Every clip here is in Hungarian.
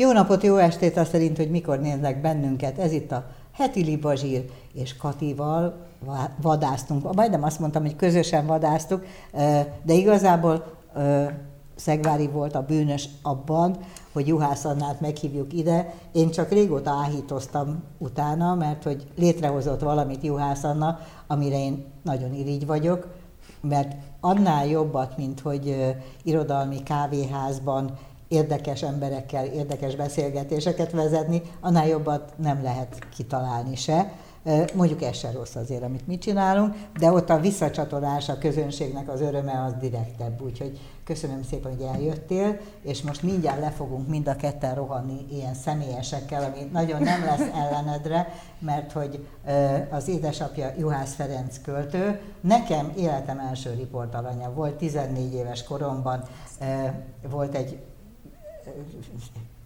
Jó napot, jó estét, azt szerint, hogy mikor néznek bennünket. Ez itt a Heti Libazsír és Katival vadáztunk. Majdnem azt mondtam, hogy közösen vadáztuk, de igazából Szegvári volt a bűnös abban, hogy Juhász Annát meghívjuk ide. Én csak régóta áhítoztam utána, mert hogy létrehozott valamit Juhász Anna, amire én nagyon irigy vagyok, mert annál jobbat, mint hogy irodalmi kávéházban érdekes emberekkel érdekes beszélgetéseket vezetni, annál jobbat nem lehet kitalálni se. Mondjuk ez se rossz azért, amit mi csinálunk, de ott a visszacsatolás a közönségnek az öröme az direktebb, úgyhogy köszönöm szépen, hogy eljöttél, és most mindjárt le fogunk mind a ketten rohanni ilyen személyesekkel, ami nagyon nem lesz ellenedre, mert hogy az édesapja Juhász Ferenc költő, nekem életem első riportalanya volt, 14 éves koromban volt egy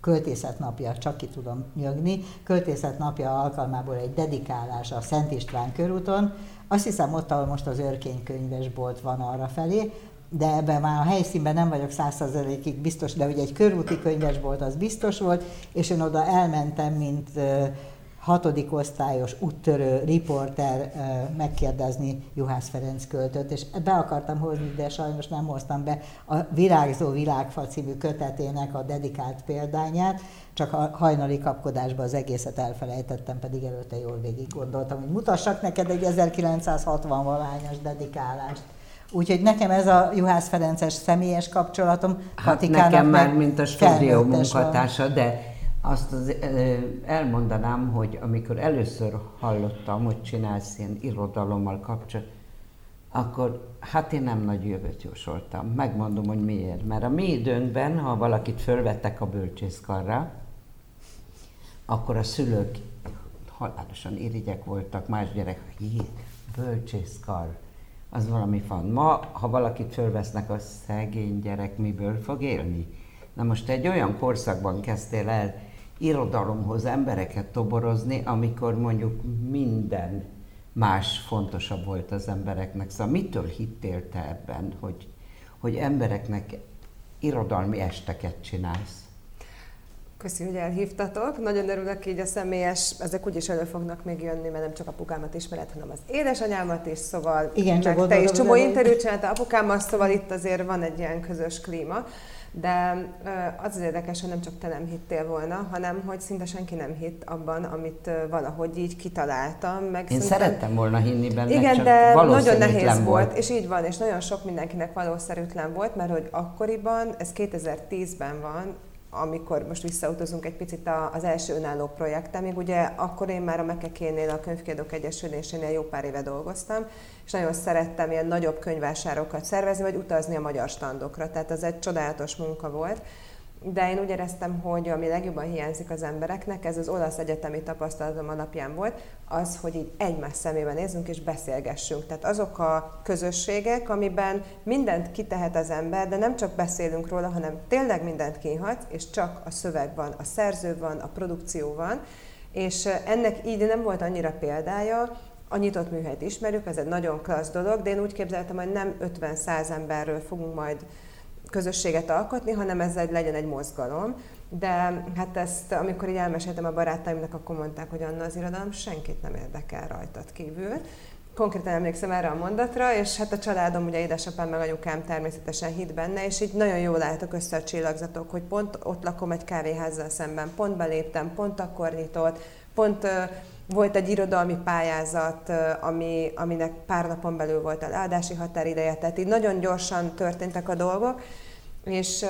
költészetnapja, csak ki tudom nyögni, költészetnapja alkalmából egy dedikálás a Szent István körúton. Azt hiszem ott, ahol most az Örkény könyvesbolt van arra felé, de ebben már a helyszínben nem vagyok százszerzelékig biztos, de hogy egy körúti könyvesbolt az biztos volt, és én oda elmentem, mint hatodik osztályos úttörő riporter megkérdezni Juhász Ferenc költőt, és be akartam hozni, de sajnos nem hoztam be a Virágzó Világfa című kötetének a dedikált példányát, csak a hajnali kapkodásban az egészet elfelejtettem, pedig előtte jól végig gondoltam, hogy mutassak neked egy 1960 valányos dedikálást. Úgyhogy nekem ez a Juhász Ferences személyes kapcsolatom. Hát nekem már, mint a stúdió munkatársa, de azt az, elmondanám, hogy amikor először hallottam, hogy csinálsz ilyen irodalommal kapcsolatban, akkor hát én nem nagy jövőt jósoltam. Megmondom, hogy miért. Mert a mi időnkben, ha valakit fölvettek a bölcsészkarra, akkor a szülők halálosan irigyek voltak, más gyerek, hí, bölcsészkar, az valami fan. Ma, ha valakit fölvesznek, a szegény gyerek miből fog élni? Na most egy olyan korszakban kezdtél el irodalomhoz embereket toborozni, amikor mondjuk minden más fontosabb volt az embereknek. Szóval mitől hittél te ebben, hogy, hogy embereknek irodalmi esteket csinálsz? Köszi, hogy elhívtatok. Nagyon örülök így a személyes, ezek úgyis elő fognak még jönni, mert nem csak apukámat ismered, hanem az édesanyámat is, szóval Igen, csak te is csomó interjút csináltál apukámmal, szóval itt azért van egy ilyen közös klíma. De az az érdekes, hogy nem csak te nem hittél volna, hanem hogy szinte senki nem hitt abban, amit valahogy így kitaláltam. Meg Én szerintem... szerettem volna hinni benne, Igen, csak de nagyon nehéz volt, volt, és így van, és nagyon sok mindenkinek valószerűtlen volt, mert hogy akkoriban, ez 2010-ben van, amikor most visszautazunk egy picit az első önálló projektem, még ugye akkor én már a Mekekénél, a Könyvkiadók Egyesülésénél jó pár éve dolgoztam, és nagyon szerettem ilyen nagyobb könyvásárokat szervezni, vagy utazni a magyar standokra, tehát az egy csodálatos munka volt de én úgy éreztem, hogy ami legjobban hiányzik az embereknek, ez az olasz egyetemi tapasztalatom alapján volt, az, hogy így egymás szemébe nézzünk és beszélgessünk. Tehát azok a közösségek, amiben mindent kitehet az ember, de nem csak beszélünk róla, hanem tényleg mindent kihat, és csak a szöveg van, a szerző van, a produkció van, és ennek így nem volt annyira példája, a nyitott műhelyt ismerjük, ez egy nagyon klassz dolog, de én úgy képzeltem, hogy nem 50-100 emberről fogunk majd közösséget alkotni, hanem ez egy, legyen egy mozgalom. De hát ezt, amikor így elmeséltem a barátaimnak, akkor mondták, hogy Anna az irodalom senkit nem érdekel rajtad kívül. Konkrétan emlékszem erre a mondatra, és hát a családom, ugye édesapám meg anyukám természetesen hit benne, és így nagyon jól álltak össze a csillagzatok, hogy pont ott lakom egy kávéházzal szemben, pont beléptem, pont akkor nyitott, pont volt egy irodalmi pályázat, ami, aminek pár napon belül volt a leadási határideje, tehát így nagyon gyorsan történtek a dolgok, és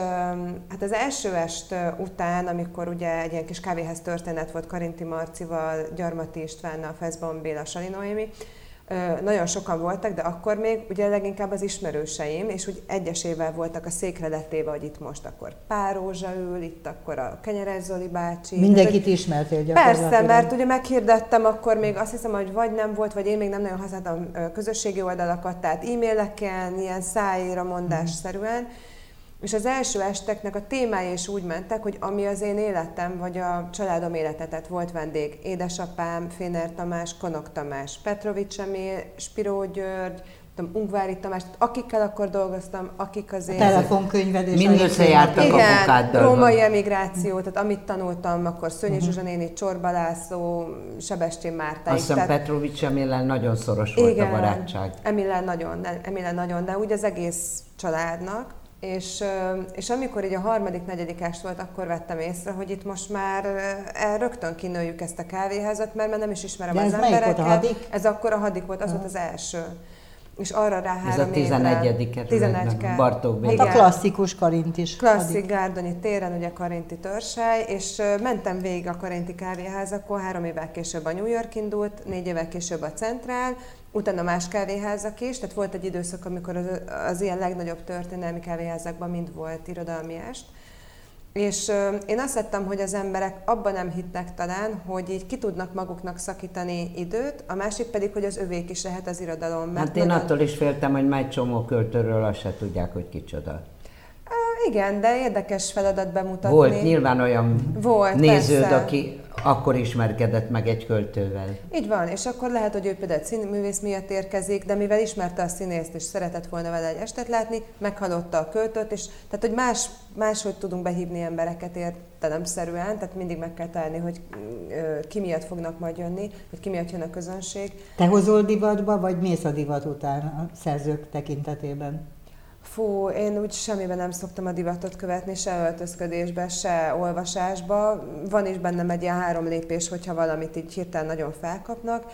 hát az első est után, amikor ugye egy ilyen kis kávéház történet volt Karinti Marcival, Gyarmati Istvánnal, Feszbon Béla, Sali Noémi, nagyon sokan voltak, de akkor még ugye leginkább az ismerőseim, és úgy egyesével voltak a székre letéve, hogy itt most akkor Párózsa ül, itt akkor a Kenyerez Zoli bácsi. Mindenkit tehát, ismertél gyakorlatilag. Persze, mert ugye meghirdettem, akkor még azt hiszem, hogy vagy nem volt, vagy én még nem nagyon használtam közösségi oldalakat, tehát e-maileken, ilyen szájra mondásszerűen. Mm és az első esteknek a témái is úgy mentek, hogy ami az én életem, vagy a családom életetet volt vendég. Édesapám, Féner Tamás, Konok Tamás, Petrovics Emil, Spiró György, tudom, Ungvári Tamás, akikkel akkor dolgoztam, akik azért... A telefonkönyved Mind összejártak igen, a bukáddal. római emigráció, tehát amit tanultam, akkor Szönyi uh-huh. Zsuzsa néni, Csorba László, Sebestyén Márta. Azt hiszem tehát... Petrovics Emillen nagyon szoros volt igen, a barátság. Emillen nagyon, Emillen nagyon, de úgy az egész családnak. És, és amikor így a harmadik, negyedikás volt, akkor vettem észre, hogy itt most már rögtön kinőjük ezt a kávéházat, mert már nem is ismerem De az ez embereket. Volt a hadik? Ez akkor a hadik volt, az volt az első és arra rá három Ez a 11. kerület, 11 Bartók Hát a klasszikus Karint is. Klasszik Gárdonyi téren, ugye Karinti törsely, és mentem végig a Karinti kávéházakon, három évvel később a New York indult, négy évvel később a Centrál, utána más kávéházak is, tehát volt egy időszak, amikor az, az ilyen legnagyobb történelmi kávéházakban mind volt irodalmi est, és én azt vettem, hogy az emberek abban nem hittnek talán, hogy így ki tudnak maguknak szakítani időt, a másik pedig, hogy az övék is lehet az irodalom. Mert hát én nagyon... attól is féltem, hogy már egy csomó költőről azt se tudják, hogy kicsoda. Igen, de érdekes feladat bemutatni. Volt nyilván olyan Volt, néződ, persze. aki akkor ismerkedett meg egy költővel. Így van, és akkor lehet, hogy ő például színművész miatt érkezik, de mivel ismerte a színészt és szeretett volna vele egy estet látni, meghallotta a költőt, és tehát, hogy más, máshogy tudunk behívni embereket értelemszerűen, tehát mindig meg kell találni, hogy ki miatt fognak majd jönni, hogy ki miatt jön a közönség. Te hozol divatba, vagy mész a divat után a szerzők tekintetében? Fú, én úgy semmiben nem szoktam a divatot követni, se öltözködésbe, se olvasásba. Van is bennem egy ilyen három lépés, hogyha valamit így hirtelen nagyon felkapnak.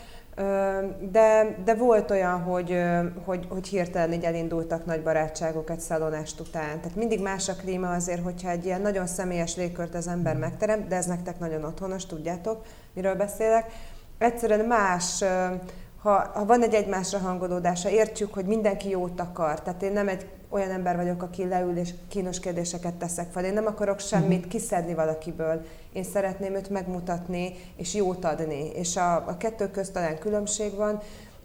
De, de volt olyan, hogy, hogy, hogy hirtelen így elindultak nagy barátságok egy szalonást után. Tehát mindig más a klíma azért, hogyha egy ilyen nagyon személyes légkört az ember megteremt, de ez nektek nagyon otthonos, tudjátok, miről beszélek. Egyszerűen más ha, ha van egy egymásra hangolódása, értjük, hogy mindenki jót akar. Tehát én nem egy olyan ember vagyok, aki leül és kínos kérdéseket teszek fel. Én nem akarok semmit uh-huh. kiszedni valakiből. Én szeretném őt megmutatni és jót adni. És a, a kettő közt talán különbség van,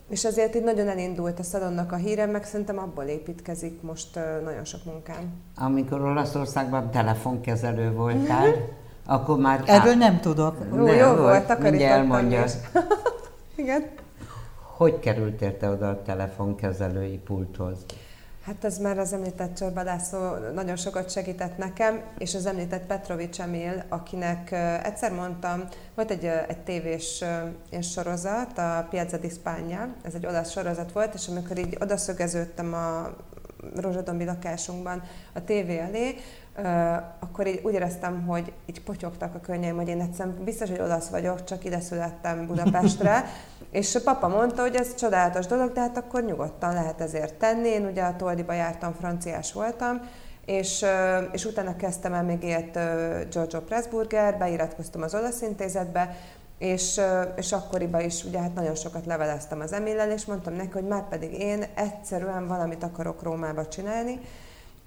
és azért így nagyon elindult a szalonnak a híre, meg szerintem abból építkezik most nagyon sok munkám. Amikor Olaszországban telefonkezelő voltál, uh-huh. akkor már... Erről nem tudok. Jó, nem, jó volt, takarítottam Igen. Hogy kerültél te oda a telefonkezelői pulthoz? Hát ez már az említett csorbadászó nagyon sokat segített nekem, és az említett Petrovics Emil, akinek egyszer mondtam, volt egy, egy tévés sorozat, a Piazza di Spagna, ez egy olasz sorozat volt, és amikor így odaszögeződtem a rozsadombi lakásunkban a tévé elé, akkor így úgy éreztem, hogy így potyogtak a könnyeim, hogy én egyszerűen biztos, hogy olasz vagyok, csak ide születtem Budapestre, és papa mondta, hogy ez csodálatos dolog, de hát akkor nyugodtan lehet ezért tenni. Én ugye a Toldiba jártam, franciás voltam, és, és utána kezdtem el még ilyet Giorgio Pressburger, beiratkoztam az olasz intézetbe, és, és akkoriban is ugye hát nagyon sokat leveleztem az Emillel, és mondtam neki, hogy már pedig én egyszerűen valamit akarok Rómába csinálni,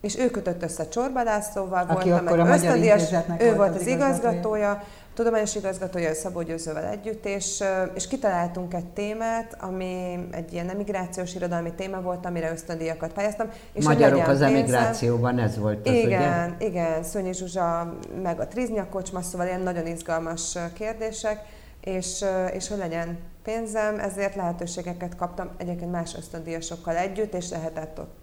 és ő kötött össze Csorba Lászlóval, Aki voltam egy ösztöndíjas, ő volt az, az igazgatója, tudományos igazgatója Szabó Győzővel együtt, és, és kitaláltunk egy témát, ami egy ilyen emigrációs irodalmi téma volt, amire ösztöndíjakat pályáztam. És Magyarok az pénzem, emigrációban, ez volt az, Igen, ugye? igen, Szönyi Zsuzsa, meg a Triznya kocsma, szóval ilyen nagyon izgalmas kérdések, és, és hogy legyen pénzem, ezért lehetőségeket kaptam egyébként más ösztöndíjasokkal együtt, és lehetett ott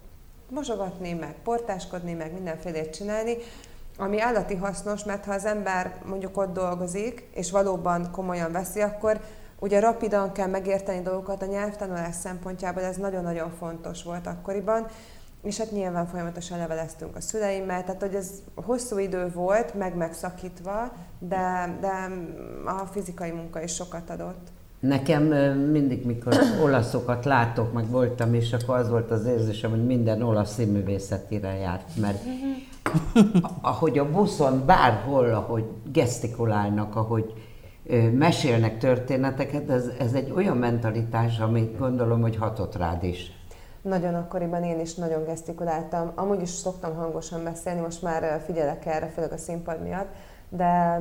mosogatni, meg portáskodni, meg mindenfélét csinálni, ami állati hasznos, mert ha az ember mondjuk ott dolgozik, és valóban komolyan veszi, akkor ugye rapidan kell megérteni dolgokat a nyelvtanulás szempontjából, ez nagyon-nagyon fontos volt akkoriban, és hát nyilván folyamatosan leveleztünk a szüleimmel, tehát hogy ez hosszú idő volt, meg megszakítva, de, de a fizikai munka is sokat adott. Nekem mindig, mikor olaszokat látok, meg voltam, és akkor az volt az érzésem, hogy minden olasz színművészetire járt, mert ahogy a buszon, bárhol, ahogy gesztikulálnak, ahogy mesélnek történeteket, ez, ez egy olyan mentalitás, amit gondolom, hogy hatott rád is. Nagyon akkoriban én is nagyon gesztikuláltam. Amúgy is szoktam hangosan beszélni, most már figyelek erre, főleg a színpad miatt, de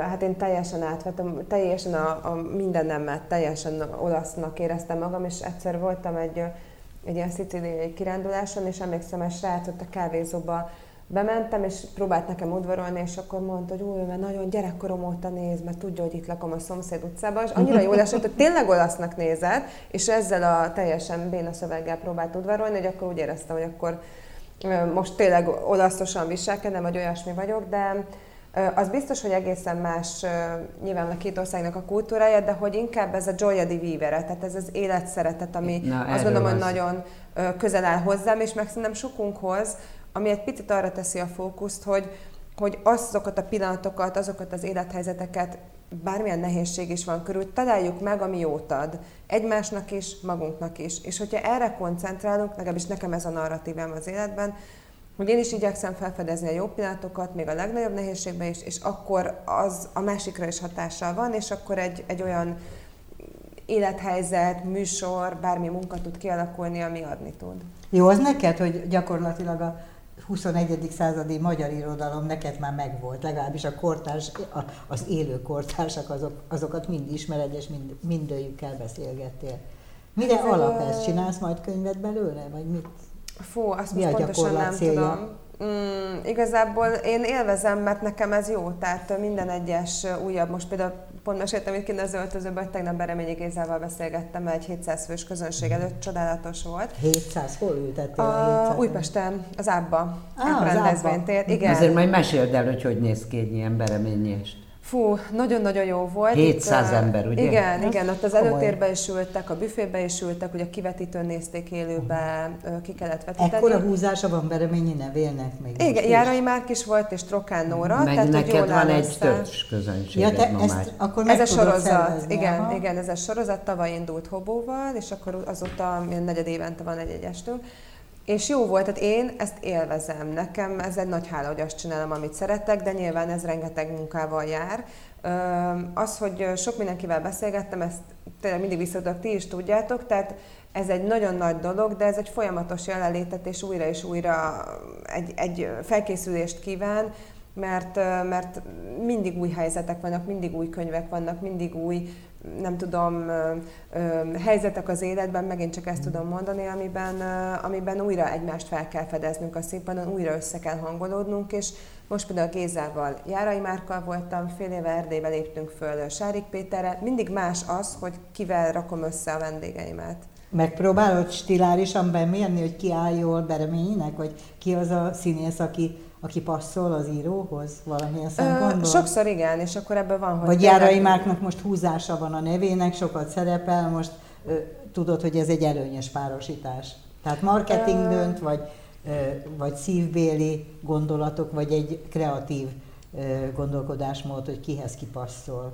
hát én teljesen átvettem, teljesen a, a mindennemet, teljesen olasznak éreztem magam, és egyszer voltam egy, egy ilyen szicíliai kiránduláson, és emlékszem, egy srác ott a kávézóba bementem, és próbált nekem udvarolni, és akkor mondta, hogy új, mert nagyon gyerekkorom óta néz, mert tudja, hogy itt lakom a szomszéd utcában, és annyira jól esett, hogy tényleg olasznak nézett, és ezzel a teljesen béna szöveggel próbált udvarolni, hogy akkor úgy éreztem, hogy akkor most tényleg olaszosan viselkedem, vagy olyasmi vagyok, de az biztos, hogy egészen más nyilván a két országnak a kultúrája, de hogy inkább ez a gioia di vivere, tehát ez az életszeretet, ami Na, azt gondolom, hogy nagyon közel áll hozzám, és meg szerintem sokunkhoz, ami egy picit arra teszi a fókuszt, hogy, hogy azokat a pillanatokat, azokat az élethelyzeteket, bármilyen nehézség is van körül, találjuk meg, ami jót ad. Egymásnak is, magunknak is. És hogyha erre koncentrálunk, legalábbis nekem ez a narratívám az életben, hogy én is igyekszem felfedezni a jó pillanatokat, még a legnagyobb nehézségben is, és akkor az a másikra is hatással van, és akkor egy, egy olyan élethelyzet, műsor, bármi munka tud kialakulni, ami adni tud. Jó az neked, hogy gyakorlatilag a 21. századi magyar irodalom neked már megvolt, legalábbis a kortárs, az élő kortársak, azok, azokat mind ismered, és mind, mindőjükkel beszélgettél. Mire hát, alap ezt? Csinálsz majd könyvet belőle, vagy mit? Fú, azt Mi most pontosan nem célja? tudom. Mm, igazából én élvezem, mert nekem ez jó, tehát minden egyes újabb, most például pont meséltem itt az öltözőben, hogy tegnap Bereményi Gézával beszélgettem egy 700 fős közönség előtt, csodálatos volt. 700? Hol ültettél a, 700 Újpesten, az Ábba, ah, az rendezvénytér. Igen. Azért majd meséld el, hogy hogy néz ki egy ilyen Bereményi Fú, nagyon-nagyon jó volt. 700 Itt, ember, ugye? Igen, ez igen, ott az előtérbe is ültek, a büfébe is ültek, ugye a kivetítőn nézték élőbe, ki kellett vetíteni. Ekkora húzása van Bereményi nevélnek még Igen, Járai Márk is volt, és Trokán Nóra. Meg tehát, neked van egy törzs közönség. ja, te ezt, már. Akkor Ez a sorozat, igen, aha. igen, ez a sorozat tavaly indult Hobóval, és akkor azóta negyed évente van egy egyestünk. És jó volt, tehát én ezt élvezem. Nekem ez egy nagy hála, hogy azt csinálom, amit szeretek, de nyilván ez rengeteg munkával jár. Az, hogy sok mindenkivel beszélgettem, ezt tényleg mindig visszatudok, ti is tudjátok, tehát ez egy nagyon nagy dolog, de ez egy folyamatos jelenlétet, és újra és újra egy, egy felkészülést kíván, mert, mert mindig új helyzetek vannak, mindig új könyvek vannak, mindig új nem tudom, helyzetek az életben, megint csak ezt tudom mondani, amiben, amiben újra egymást fel kell fedeznünk a színpadon, újra össze kell hangolódnunk, és most például Gézával, Járai Márkkal voltam, fél éve Erdélybe léptünk föl Sárik Péterre, mindig más az, hogy kivel rakom össze a vendégeimet. Megpróbálod stilárisan bemérni, hogy ki áll jól Bereményinek, vagy ki az a színész, aki aki passzol az íróhoz valamilyen szempontból? Sokszor igen, és akkor ebben van, hogy... Vagy Járai Márknak most húzása van a nevének, sokat szerepel, most ö, tudod, hogy ez egy előnyös párosítás. Tehát marketing dönt, vagy, ö, vagy szívbéli gondolatok, vagy egy kreatív ö, gondolkodásmód, hogy kihez kipasszol.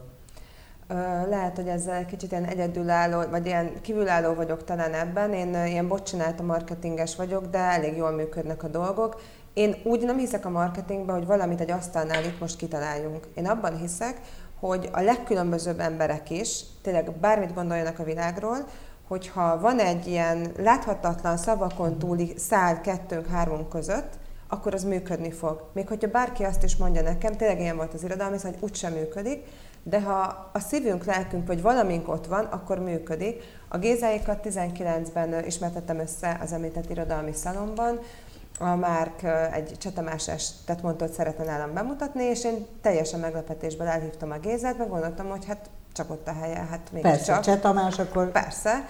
Lehet, hogy ezzel kicsit ilyen egyedülálló, vagy ilyen kívülálló vagyok talán ebben. Én ilyen bocsinált a marketinges vagyok, de elég jól működnek a dolgok, én úgy nem hiszek a marketingben, hogy valamit egy asztalnál itt most kitaláljunk. Én abban hiszek, hogy a legkülönbözőbb emberek is, tényleg bármit gondoljanak a világról, hogyha van egy ilyen láthatatlan szavakon túli szál kettőnk, hármunk között, akkor az működni fog. Még hogyha bárki azt is mondja nekem, tényleg ilyen volt az irodalmi, hogy úgysem működik, de ha a szívünk, lelkünk vagy valamink ott van, akkor működik. A Gézáikat 19-ben ismertettem össze az említett irodalmi szalomban, a Márk egy Csetamás estet mondta, hogy szeretne nálam bemutatni, és én teljesen meglepetésből elhívtam a Gézát, meg gondoltam, hogy hát csak ott a helye, hát még Persze, csak. Cseh Tamás akkor Persze.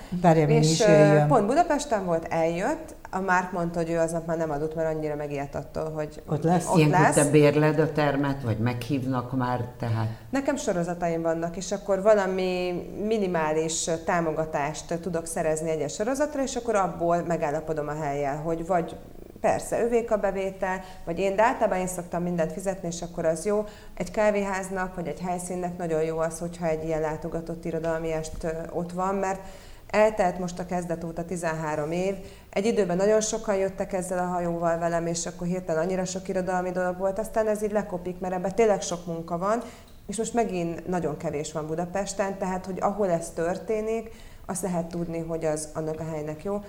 és is pont Budapesten volt, eljött, a Márk mondta, hogy ő aznap már nem adott, mert annyira megijedt attól, hogy ott lesz. Ott Ilyenkor lesz. te bérled a termet, vagy meghívnak már tehát? Nekem sorozataim vannak, és akkor valami minimális támogatást tudok szerezni egyes sorozatra, és akkor abból megállapodom a helyjel, hogy vagy Persze, övék a bevétel, vagy én, de általában én szoktam mindent fizetni, és akkor az jó. Egy kávéháznak, vagy egy helyszínnek nagyon jó az, hogyha egy ilyen látogatott irodalmi est ott van, mert eltelt most a kezdet óta 13 év, egy időben nagyon sokan jöttek ezzel a hajóval velem, és akkor hirtelen annyira sok irodalmi dolog volt, aztán ez így lekopik, mert ebben tényleg sok munka van, és most megint nagyon kevés van Budapesten, tehát hogy ahol ez történik, azt lehet tudni, hogy az annak a helynek jó.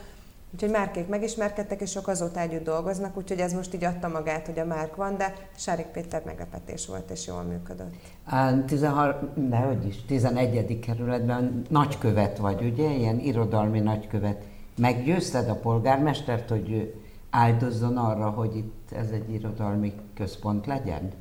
Úgyhogy Márkék megismerkedtek, és sok azóta együtt dolgoznak, úgyhogy ez most így adta magát, hogy a Márk van, de Sárik Péter meglepetés volt, és jól működött. A 13, nehogy is, 11. kerületben nagykövet vagy, ugye? Ilyen irodalmi nagykövet. Meggyőzted a polgármestert, hogy áldozzon arra, hogy itt ez egy irodalmi központ legyen?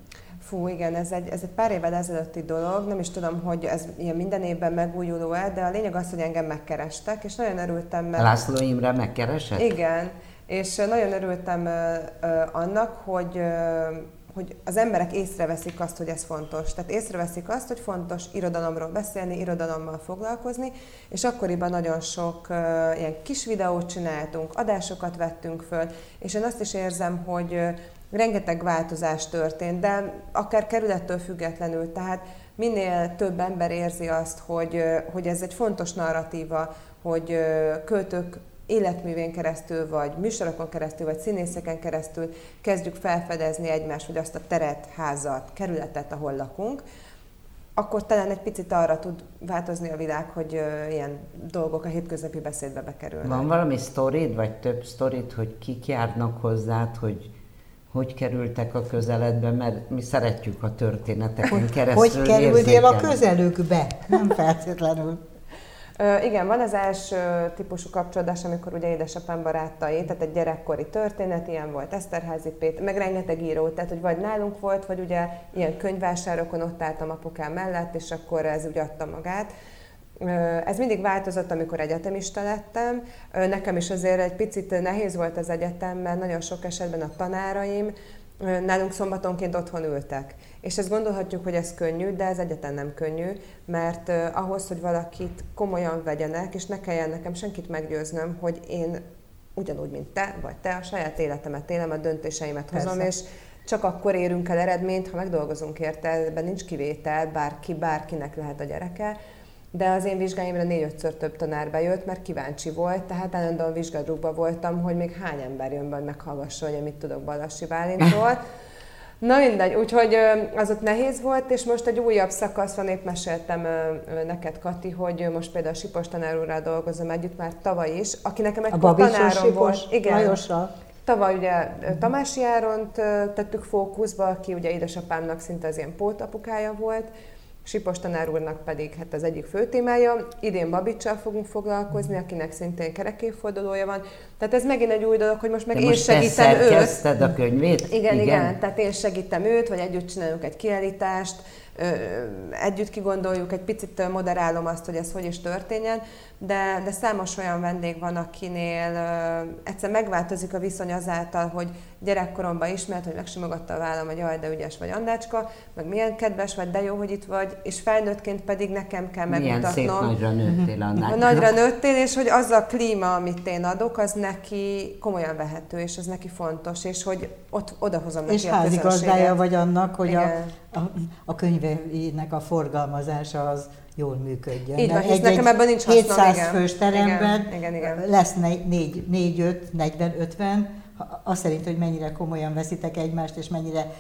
Fú, igen, ez egy, ez egy pár évvel ezelőtti dolog, nem is tudom, hogy ez ilyen minden évben megújuló-e, de a lényeg az, hogy engem megkerestek, és nagyon örültem, mert... László Imre megkeresett? Igen, és nagyon örültem annak, hogy hogy az emberek észreveszik azt, hogy ez fontos. Tehát észreveszik azt, hogy fontos irodalomról beszélni, irodalommal foglalkozni, és akkoriban nagyon sok uh, ilyen kis videót csináltunk, adásokat vettünk föl, és én azt is érzem, hogy uh, rengeteg változás történt, de akár kerülettől függetlenül, tehát minél több ember érzi azt, hogy, hogy ez egy fontos narratíva, hogy költők életművén keresztül, vagy műsorokon keresztül, vagy színészeken keresztül kezdjük felfedezni egymást, vagy azt a teret, házat, kerületet, ahol lakunk, akkor talán egy picit arra tud változni a világ, hogy ilyen dolgok a hétköznapi beszédbe bekerülnek. Van valami sztorid, vagy több sztorid, hogy kik járnak hozzád, hogy hogy kerültek a közeledbe, mert mi szeretjük a történeteken keresztül Hogy kerültél a közelükbe? Nem feltétlenül. Igen, van az első típusú kapcsolódás, amikor ugye édesapám barátai, tehát egy gyerekkori történet, ilyen volt Eszterházi Péter, meg rengeteg író, tehát hogy vagy nálunk volt, vagy ugye ilyen könyvvásárokon ott álltam apukám mellett, és akkor ez úgy adta magát. Ez mindig változott, amikor egyetemista lettem. Nekem is azért egy picit nehéz volt az egyetem, mert nagyon sok esetben a tanáraim nálunk szombatonként otthon ültek. És ezt gondolhatjuk, hogy ez könnyű, de ez egyetlen nem könnyű, mert ahhoz, hogy valakit komolyan vegyenek, és ne kelljen nekem senkit meggyőznöm, hogy én ugyanúgy, mint te, vagy te a saját életemet élem, a döntéseimet Persze. hozom, és csak akkor érünk el eredményt, ha megdolgozunk érte, ebben nincs kivétel, bárki, bárkinek lehet a gyereke, de az én vizsgáimra négy-ötször több tanár bejött, mert kíváncsi volt, tehát állandóan vizsgadrukban voltam, hogy még hány ember jön be, hogy meghallgassa, hogy mit tudok Balassi Bálintról. Na mindegy, úgyhogy az ott nehéz volt, és most egy újabb szakasz van, épp meséltem neked, Kati, hogy most például a Sipos tanár úrral dolgozom együtt már tavaly is, aki nekem egy tanárom volt. Igen. Lajossal. Tavaly ugye Tamási Áront tettük fókuszba, aki ugye édesapámnak szinte az ilyen pótapukája volt, Sipos tanár úrnak pedig hát az egyik fő témája. Idén Babicsal fogunk foglalkozni, akinek szintén kerekéfordulója van. Tehát ez megint egy új dolog, hogy most meg De én most segítem őt. a könyvét? Igen, igen, igen, tehát én segítem őt, vagy együtt csinálunk egy kiállítást, együtt kigondoljuk, egy picit moderálom azt, hogy ez hogy is történjen, de, de számos olyan vendég van, akinél egyszer megváltozik a viszony azáltal, hogy gyerekkoromban ismert, hogy megsimogatta a vállam, hogy jaj, de ügyes vagy Andácska, meg milyen kedves vagy, de jó, hogy itt vagy, és felnőttként pedig nekem kell megmutatnom. Milyen szép nagyra nőttél, Andácska. Nagyra nőttél, és hogy az a klíma, amit én adok, az neki komolyan vehető, és az neki fontos, és hogy ott odahozom neki és a házigazdája vagy annak, hogy a, a, a könyveinek a forgalmazása az jól működjön. Így van, hisz egy, nekem ebben nincs hasznom, 700 igen. fős teremben igen, igen, igen. lesz 4, 4, 5, 40, 50, azt szerint, hogy mennyire komolyan veszitek egymást, és mennyire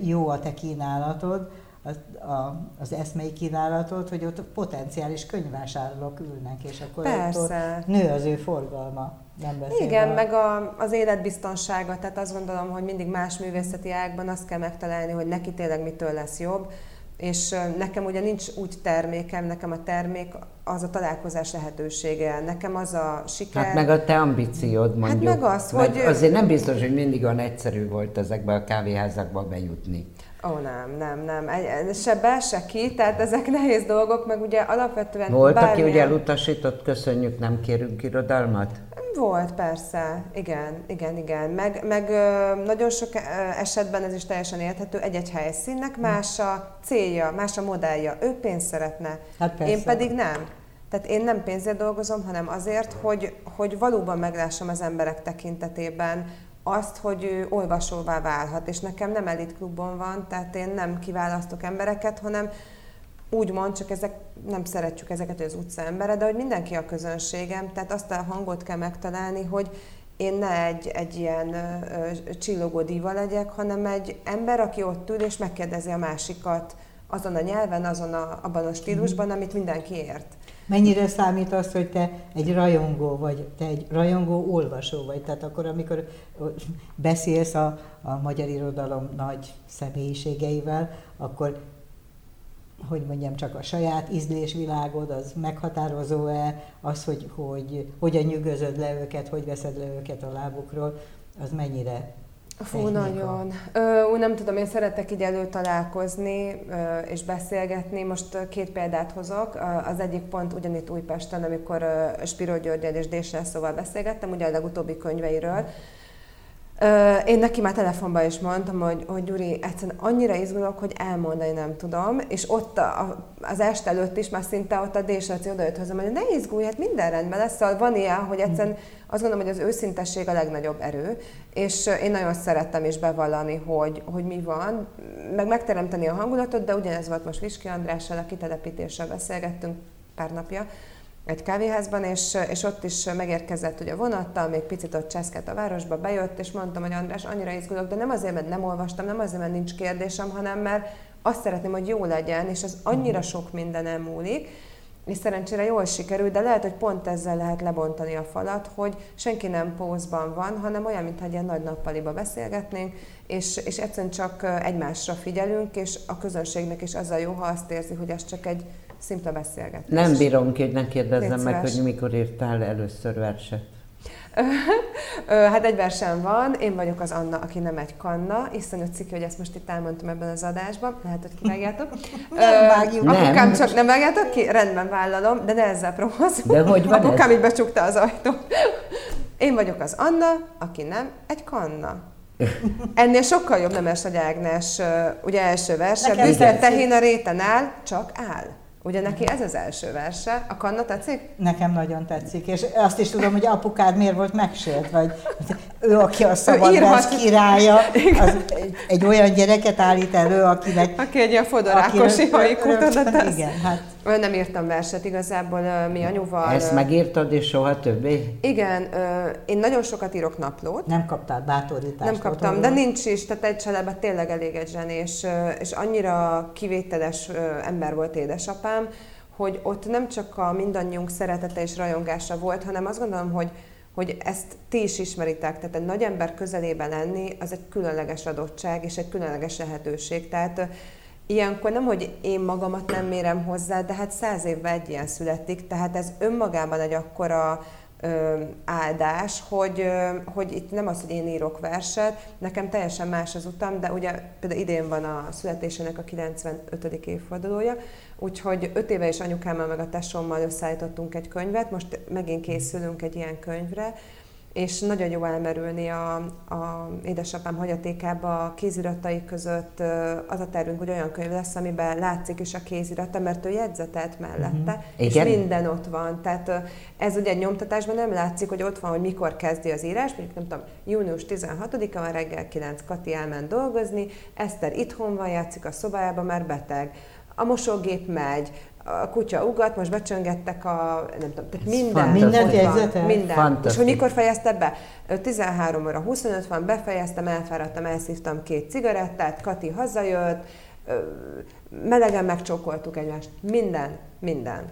jó a te kínálatod, az, a, az eszmei kínálatod, hogy ott potenciális könyvvásárlók ülnek, és akkor Persze. ott nő az ő forgalma. Nem Igen, a... meg a, az életbiztonsága, tehát azt gondolom, hogy mindig más művészeti ágban azt kell megtalálni, hogy neki tényleg mitől lesz jobb, és nekem ugye nincs úgy termékem, nekem a termék az a találkozás lehetősége, nekem az a siker. Hát meg a te ambíciód mondjuk. Hát meg az, hogy... Azért nem biztos, hogy mindig olyan egyszerű volt ezekbe a kávéházakba bejutni. Ó, nem, nem, nem. Se be, se ki, tehát ezek nehéz dolgok, meg ugye alapvetően Volt, bármilyen... aki ugye elutasított, köszönjük, nem kérünk irodalmat? Volt, persze, igen, igen, igen. Meg, meg nagyon sok esetben ez is teljesen érthető, egy-egy helyszínnek más a célja, más a modellje. Ő pénzt szeretne, hát persze. én pedig nem. Tehát én nem pénzért dolgozom, hanem azért, hogy, hogy valóban meglássam az emberek tekintetében azt, hogy ő olvasóvá válhat. És nekem nem elitklubban van, tehát én nem kiválasztok embereket, hanem úgymond, csak ezek, nem szeretjük ezeket, az utca embere, de hogy mindenki a közönségem, tehát azt a hangot kell megtalálni, hogy én ne egy, egy ilyen ö, csillogó díva legyek, hanem egy ember, aki ott ül és megkérdezi a másikat azon a nyelven, azon a, abban a stílusban, mhm. amit mindenki ért. Mennyire számít az, hogy te egy rajongó vagy, te egy rajongó olvasó vagy? Tehát akkor, amikor beszélsz a, a magyar irodalom nagy személyiségeivel, akkor hogy mondjam, csak a saját ízlésvilágod, az meghatározó-e, az, hogy, hogy hogyan nyűgözöd le őket, hogy veszed le őket a lábukról, az mennyire Fú, nagyon. Ö, nem tudom, én szeretek így előtalálkozni ö, és beszélgetni. Most két példát hozok. Az egyik pont ugyanitt Újpesten, amikor Spiro Györgyel és Désre szóval beszélgettem, ugye a legutóbbi könyveiről. Én neki már telefonban is mondtam, hogy, hogy Gyuri, egyszerűen annyira izgulok, hogy elmondani nem tudom, és ott a, az este előtt is már szinte ott a Désaci odajött hozzám, hogy ne izgulj, hát minden rendben lesz, szóval van ilyen, hogy egyszerűen azt gondolom, hogy az őszintesség a legnagyobb erő, és én nagyon szerettem is bevallani, hogy, hogy mi van, meg megteremteni a hangulatot, de ugyanez volt most Viski Andrással, a kitelepítéssel beszélgettünk pár napja, egy kávéházban, és, és ott is megérkezett ugye vonattal, még picit ott cseszket a városba, bejött, és mondtam, hogy András, annyira izgulok, de nem azért, mert nem olvastam, nem azért, mert nincs kérdésem, hanem mert azt szeretném, hogy jó legyen, és ez annyira sok minden múlik, és szerencsére jól sikerült, de lehet, hogy pont ezzel lehet lebontani a falat, hogy senki nem pózban van, hanem olyan, mintha egy ilyen nagy nappaliba beszélgetnénk, és, és egyszerűen csak egymásra figyelünk, és a közönségnek is az a jó, ha azt érzi, hogy ez csak egy szimpla beszélgetés. Nem bírom ki, hogy ne kérdezzem meg, hogy mikor írtál először verset. hát egy versem van, én vagyok az Anna, aki nem egy kanna. Iszonyú cikk, hogy ezt most itt elmondtam ebben az adásban, lehet, hogy kivágjátok. nem vágjuk. Apukám nem. csak nem vágjátok ki? Rendben vállalom, de ne ezzel promózom. De hogy van Apukám ez? így becsukta az ajtót. Én vagyok az Anna, aki nem egy kanna. Ennél sokkal jobb Nemes Nagy Ágnes, ugye első verse, büszke tehén a réten áll, csak áll. Ugye neki ez az első verse. A Kanna tetszik? Nekem nagyon tetszik, és azt is tudom, hogy apukád miért volt megsért, vagy ő, aki a szabad vers királya, az egy, egy olyan gyereket állít elő, akinek... Aki egy ilyen fodorákosi hajkutadat Igen, hát... Nem írtam verset igazából, mi anyuval... Ezt megírtad, és soha többé? Igen, én nagyon sokat írok naplót. Nem kaptál bátorítást? Nem kaptam, otthonról. de nincs is, tehát egy családban tényleg elég egy zsenés, és annyira kivételes ember volt édesapám, hogy ott nem csak a mindannyiunk szeretete és rajongása volt, hanem azt gondolom, hogy hogy ezt ti is ismeritek, tehát egy nagy ember közelében lenni, az egy különleges adottság és egy különleges lehetőség. Tehát ilyenkor nem, hogy én magamat nem mérem hozzá, de hát száz évvel egy ilyen születik, tehát ez önmagában egy akkora ö, áldás, hogy, ö, hogy itt nem az, hogy én írok verset, nekem teljesen más az utam, de ugye például idén van a születésének a 95. évfordulója, úgyhogy öt éve is anyukámmal meg a tesómmal összeállítottunk egy könyvet, most megint készülünk egy ilyen könyvre, és nagyon jó elmerülni a, a édesapám hagyatékába a kéziratai között. Az a tervünk, hogy olyan könyv lesz, amiben látszik is a kézirata, mert ő jegyzetelt mellette, mm-hmm. és Igen? minden ott van. Tehát ez ugye egy nyomtatásban nem látszik, hogy ott van, hogy mikor kezdi az írás, mondjuk nem tudom, június 16-a van reggel 9, Kati elment dolgozni, Eszter itthon van, játszik a szobájában, mert beteg a mosógép megy, a kutya ugat, most becsöngettek a, nem tudom, tehát minden. Minden jegyzetel? Minden. És hogy mikor fejezte be? 13 óra 25 van, befejeztem, elfáradtam, elszívtam két cigarettát, Kati hazajött, melegen megcsókoltuk egymást. Minden, minden.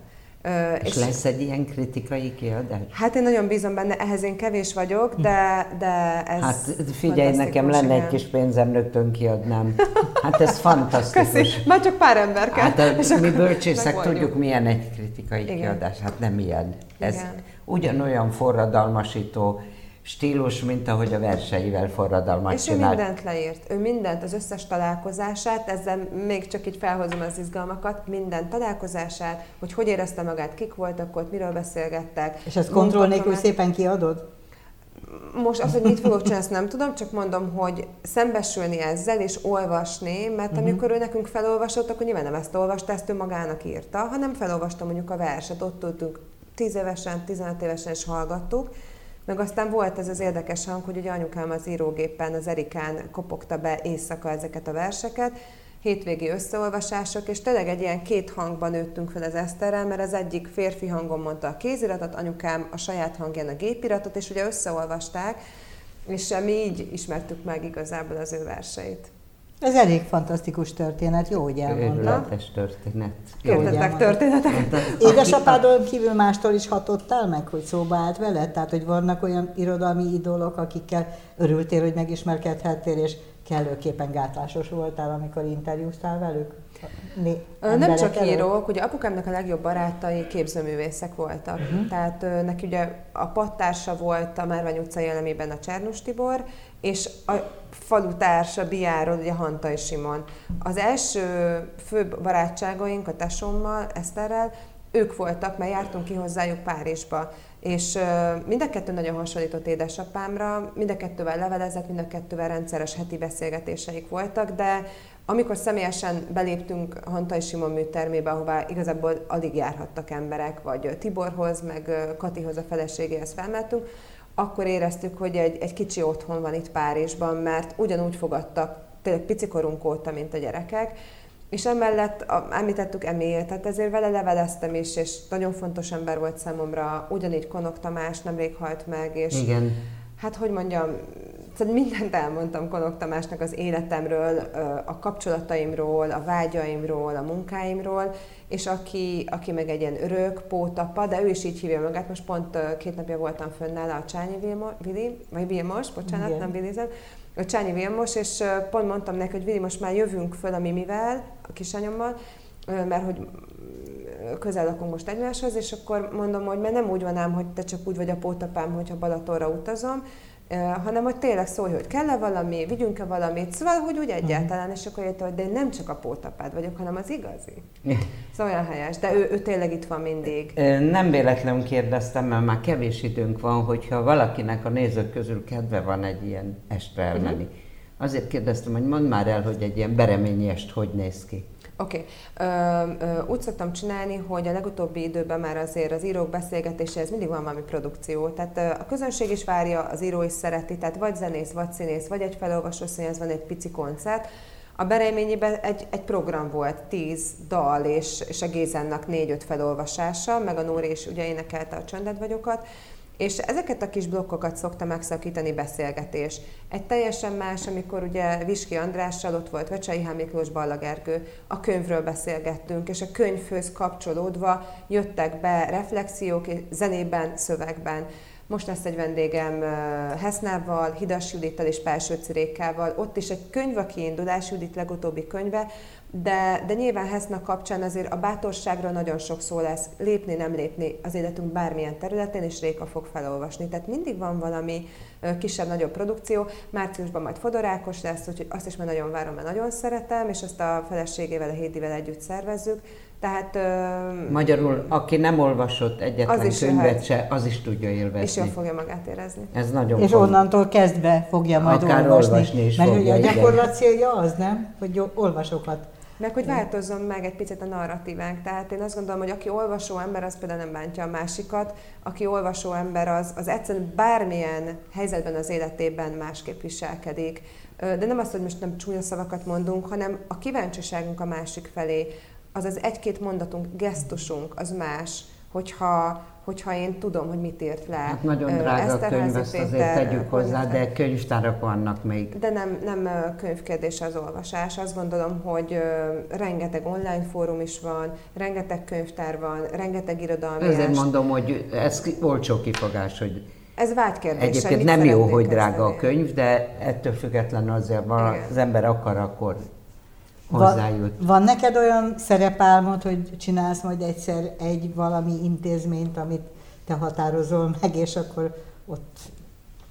És, és lesz egy ilyen kritikai kiadás? Hát én nagyon bízom benne, ehhez én kevés vagyok, de, de ez Hát figyelj, nekem lenne egy kis pénzem, rögtön kiadnám. Hát ez fantasztikus. Köszi. Már csak pár ember kell. Hát a, mi bölcsészek tudjuk, milyen egy kritikai Igen. kiadás. Hát nem ilyen. Ez Igen. ugyanolyan forradalmasító, stílus, mint ahogy a verseivel forradalmat És csinál. ő mindent leírt. Ő mindent, az összes találkozását, ezzel még csak így felhozom az izgalmakat, minden találkozását, hogy hogy érezte magát, kik voltak ott, miről beszélgettek. És ezt kontroll nélkül szépen kiadod? Most azt, hogy mit fogok csinálni, ezt nem tudom, csak mondom, hogy szembesülni ezzel és olvasni, mert uh-huh. amikor ő nekünk felolvasott, akkor nyilván nem ezt olvasta, ezt ő magának írta, hanem felolvasta mondjuk a verset, ott ültünk 10 évesen, 15 évesen is hallgattuk, meg aztán volt ez az érdekes hang, hogy ugye anyukám az írógépen, az Erikán kopogta be éjszaka ezeket a verseket, hétvégi összeolvasások, és tényleg egy ilyen két hangban nőttünk fel az Eszterrel, mert az egyik férfi hangon mondta a kéziratot, anyukám a saját hangján a gépiratot, és ugye összeolvasták, és mi így ismertük meg igazából az ő verseit. Ez elég fantasztikus történet, jó, hogy elmondta. Őrületes történet. Értettek történetek. Édesapádon kívül mástól is hatottál meg, hogy szóba állt vele? Tehát, hogy vannak olyan irodalmi idolok, akikkel örültél, hogy megismerkedhettél, és kellőképpen gátlásos voltál, amikor interjúztál velük? Nem csak előtt? írók, ugye apukámnak a legjobb barátai képzőművészek voltak. Uh-huh. Tehát neki ugye a pattársa volt a Márvány utca elemében a Csernus Tibor, és a falutársa Biáról, ugye Hantai Simon. Az első fő barátságaink a tesommal, Eszterrel, ők voltak, mert jártunk ki hozzájuk Párizsba. És mind a kettő nagyon hasonlított édesapámra, mind a kettővel levelezett, mind a kettővel rendszeres heti beszélgetéseik voltak, de amikor személyesen beléptünk Hantai Simon műtermébe, ahová igazából alig járhattak emberek, vagy Tiborhoz, meg Katihoz a feleségéhez felmentünk, akkor éreztük, hogy egy, egy kicsi otthon van itt Párizsban, mert ugyanúgy fogadtak tényleg picikorunk óta, mint a gyerekek, és emellett említettük Emil, tehát ezért vele leveleztem is, és nagyon fontos ember volt számomra, ugyanígy Konok Tamás nemrég halt meg, és Igen. hát hogy mondjam, Szóval mindent elmondtam Konok Tamásnak az életemről, a kapcsolataimról, a vágyaimról, a munkáimról, és aki, aki meg egy ilyen örök pótapa, de ő is így hívja magát, most pont két napja voltam fönn nála a Csányi Vili, vagy Vilmos, bocsánat, Igen. nem Vilizem, a Csányi Vilmos, és pont mondtam neki, hogy Vili, most már jövünk föl a Mimivel, a kisanyommal, mert hogy közel lakunk most egymáshoz, és akkor mondom, hogy mert nem úgy van ám, hogy te csak úgy vagy a pótapám, hogyha Balatonra utazom, hanem hogy tényleg szólj, hogy kell-e valami, vigyünk-e valamit, szóval, hogy úgy egyáltalán, és akkor érte, hogy de én nem csak a pótapád vagyok, hanem az igazi. Szóval olyan helyes, de ő, ő tényleg itt van mindig. Nem véletlenül kérdeztem, mert már kevés időnk van, hogyha valakinek a nézők közül kedve van egy ilyen estre elmenni. Uh-huh. Azért kérdeztem, hogy mondd már el, hogy egy ilyen bereményi est hogy néz ki. Oké. Okay. Úgy szoktam csinálni, hogy a legutóbbi időben már azért az írók beszélgetéséhez mindig van valami produkció. Tehát a közönség is várja, az író is szereti, tehát vagy zenész, vagy színész, vagy egy felolvasó színész, van egy pici koncert. A Berejményiben egy, egy program volt, tíz dal, és, és a Gézennak négy-öt felolvasása, meg a Nóri is ugye énekelte a Csönded vagyokat. És ezeket a kis blokkokat szokta megszakítani beszélgetés. Egy teljesen más, amikor ugye Viski Andrással ott volt Vecsai Hán Miklós Ballagergő, a könyvről beszélgettünk, és a könyvhöz kapcsolódva jöttek be reflexiók zenében, szövegben. Most lesz egy vendégem Hesznával, Hidas Judittal és Pelső Cirékával. Ott is egy könyv a kiindulás, Judit legutóbbi könyve, de, de nyilván Heszna kapcsán azért a bátorságra nagyon sok szó lesz, lépni, nem lépni az életünk bármilyen területén, és Réka fog felolvasni. Tehát mindig van valami kisebb-nagyobb produkció. Márciusban majd Fodorákos lesz, úgyhogy azt is már nagyon várom, mert nagyon szeretem, és azt a feleségével, a Hédivel együtt szervezzük. Tehát, ö... Magyarul, aki nem olvasott egyetlen az könyvet se, az is tudja élvezni. És jól fogja magát érezni. Ez nagyon És font. onnantól kezdve fogja majd Akár olvasni. olvasni is Mert fogja, ugye a gyakorlat célja az, nem? Hogy olvasókat meg hogy változzon meg egy picit a narratívánk. Tehát én azt gondolom, hogy aki olvasó ember, az például nem bántja a másikat. Aki olvasó ember, az, az egyszerűen bármilyen helyzetben az életében másképp viselkedik. De nem azt, hogy most nem csúnya szavakat mondunk, hanem a kíváncsiságunk a másik felé, az az egy-két mondatunk, gesztusunk, az más, hogyha hogyha én tudom, hogy mit írt le. Hát nagyon drága a könyv, ezt azért tegyük hozzá, de könyvtárak vannak még. De nem, nem könyvkérdés az olvasás. Azt gondolom, hogy rengeteg online fórum is van, rengeteg könyvtár van, rengeteg irodalmi Ezért mondom, hogy ez olcsó kifogás, hogy ez vágykérdés. Egyébként nem jó, hogy drága a könyv, de ettől függetlenül azért van, az ember akar, akkor hozzájut. Van, van neked olyan szerepálmod, hogy csinálsz majd egyszer egy valami intézményt, amit te határozol meg, és akkor ott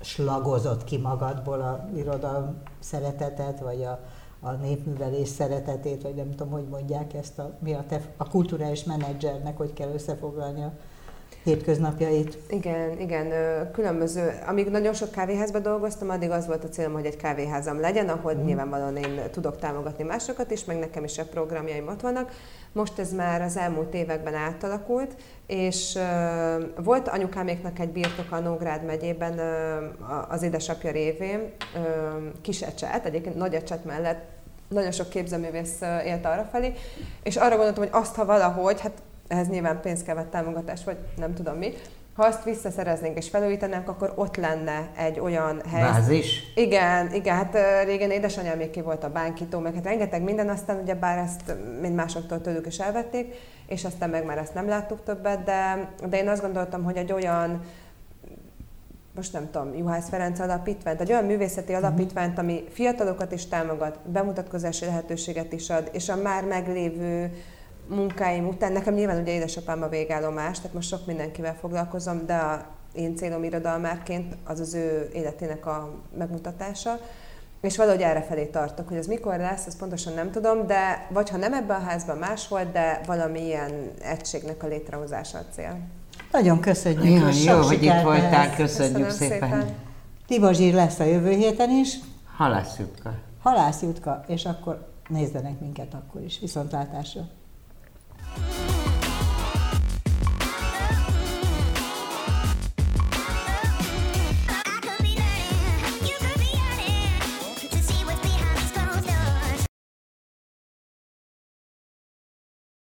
slagozott ki magadból a irodalom szeretetet, vagy a, a népművelés szeretetét, vagy nem tudom, hogy mondják ezt, a, mi a, te, a kulturális menedzsernek, hogy kell összefoglalni a hétköznapjait. Igen, igen, különböző. Amíg nagyon sok kávéházban dolgoztam, addig az volt a célom, hogy egy kávéházam legyen, ahol mm. nyilvánvalóan én tudok támogatni másokat is, meg nekem is a programjaim ott vannak. Most ez már az elmúlt években átalakult, és uh, volt anyukáméknak egy birtok a Nógrád megyében uh, az édesapja révén, uh, kis ecset, egyébként nagy ecset mellett nagyon sok képzőművész élt arra felé, és arra gondoltam, hogy azt, ha valahogy, hát ehhez nyilván pénz kell, vagy támogatás, vagy nem tudom mi, ha azt visszaszereznénk és felújítanánk, akkor ott lenne egy olyan hely. Bázis? Igen, igen, hát régen édesanyám még ki volt a bánkító, meg hát rengeteg minden, aztán ugye bár ezt mind másoktól tőlük is elvették, és aztán meg már ezt nem láttuk többet, de, de én azt gondoltam, hogy egy olyan most nem tudom, Juhász Ferenc alapítványt, egy olyan művészeti mhm. alapítványt, ami fiatalokat is támogat, bemutatkozási lehetőséget is ad, és a már meglévő munkáim után, nekem nyilván ugye édesapám a végállomás, tehát most sok mindenkivel foglalkozom, de a én célom irodalmárként az az ő életének a megmutatása, és valahogy erre felé tartok, hogy ez mikor lesz, ezt pontosan nem tudom, de vagy ha nem ebben a házban máshol, de valamilyen egységnek a létrehozása a cél. Nagyon köszönjük. Jó, jó hogy itt voltál, köszönjük Köszönöm szépen. szépen. Tiba Zsír lesz a jövő héten is. Halászjutka. Halászjutka, és akkor nézzenek minket akkor is. Viszontlátásra. Bye.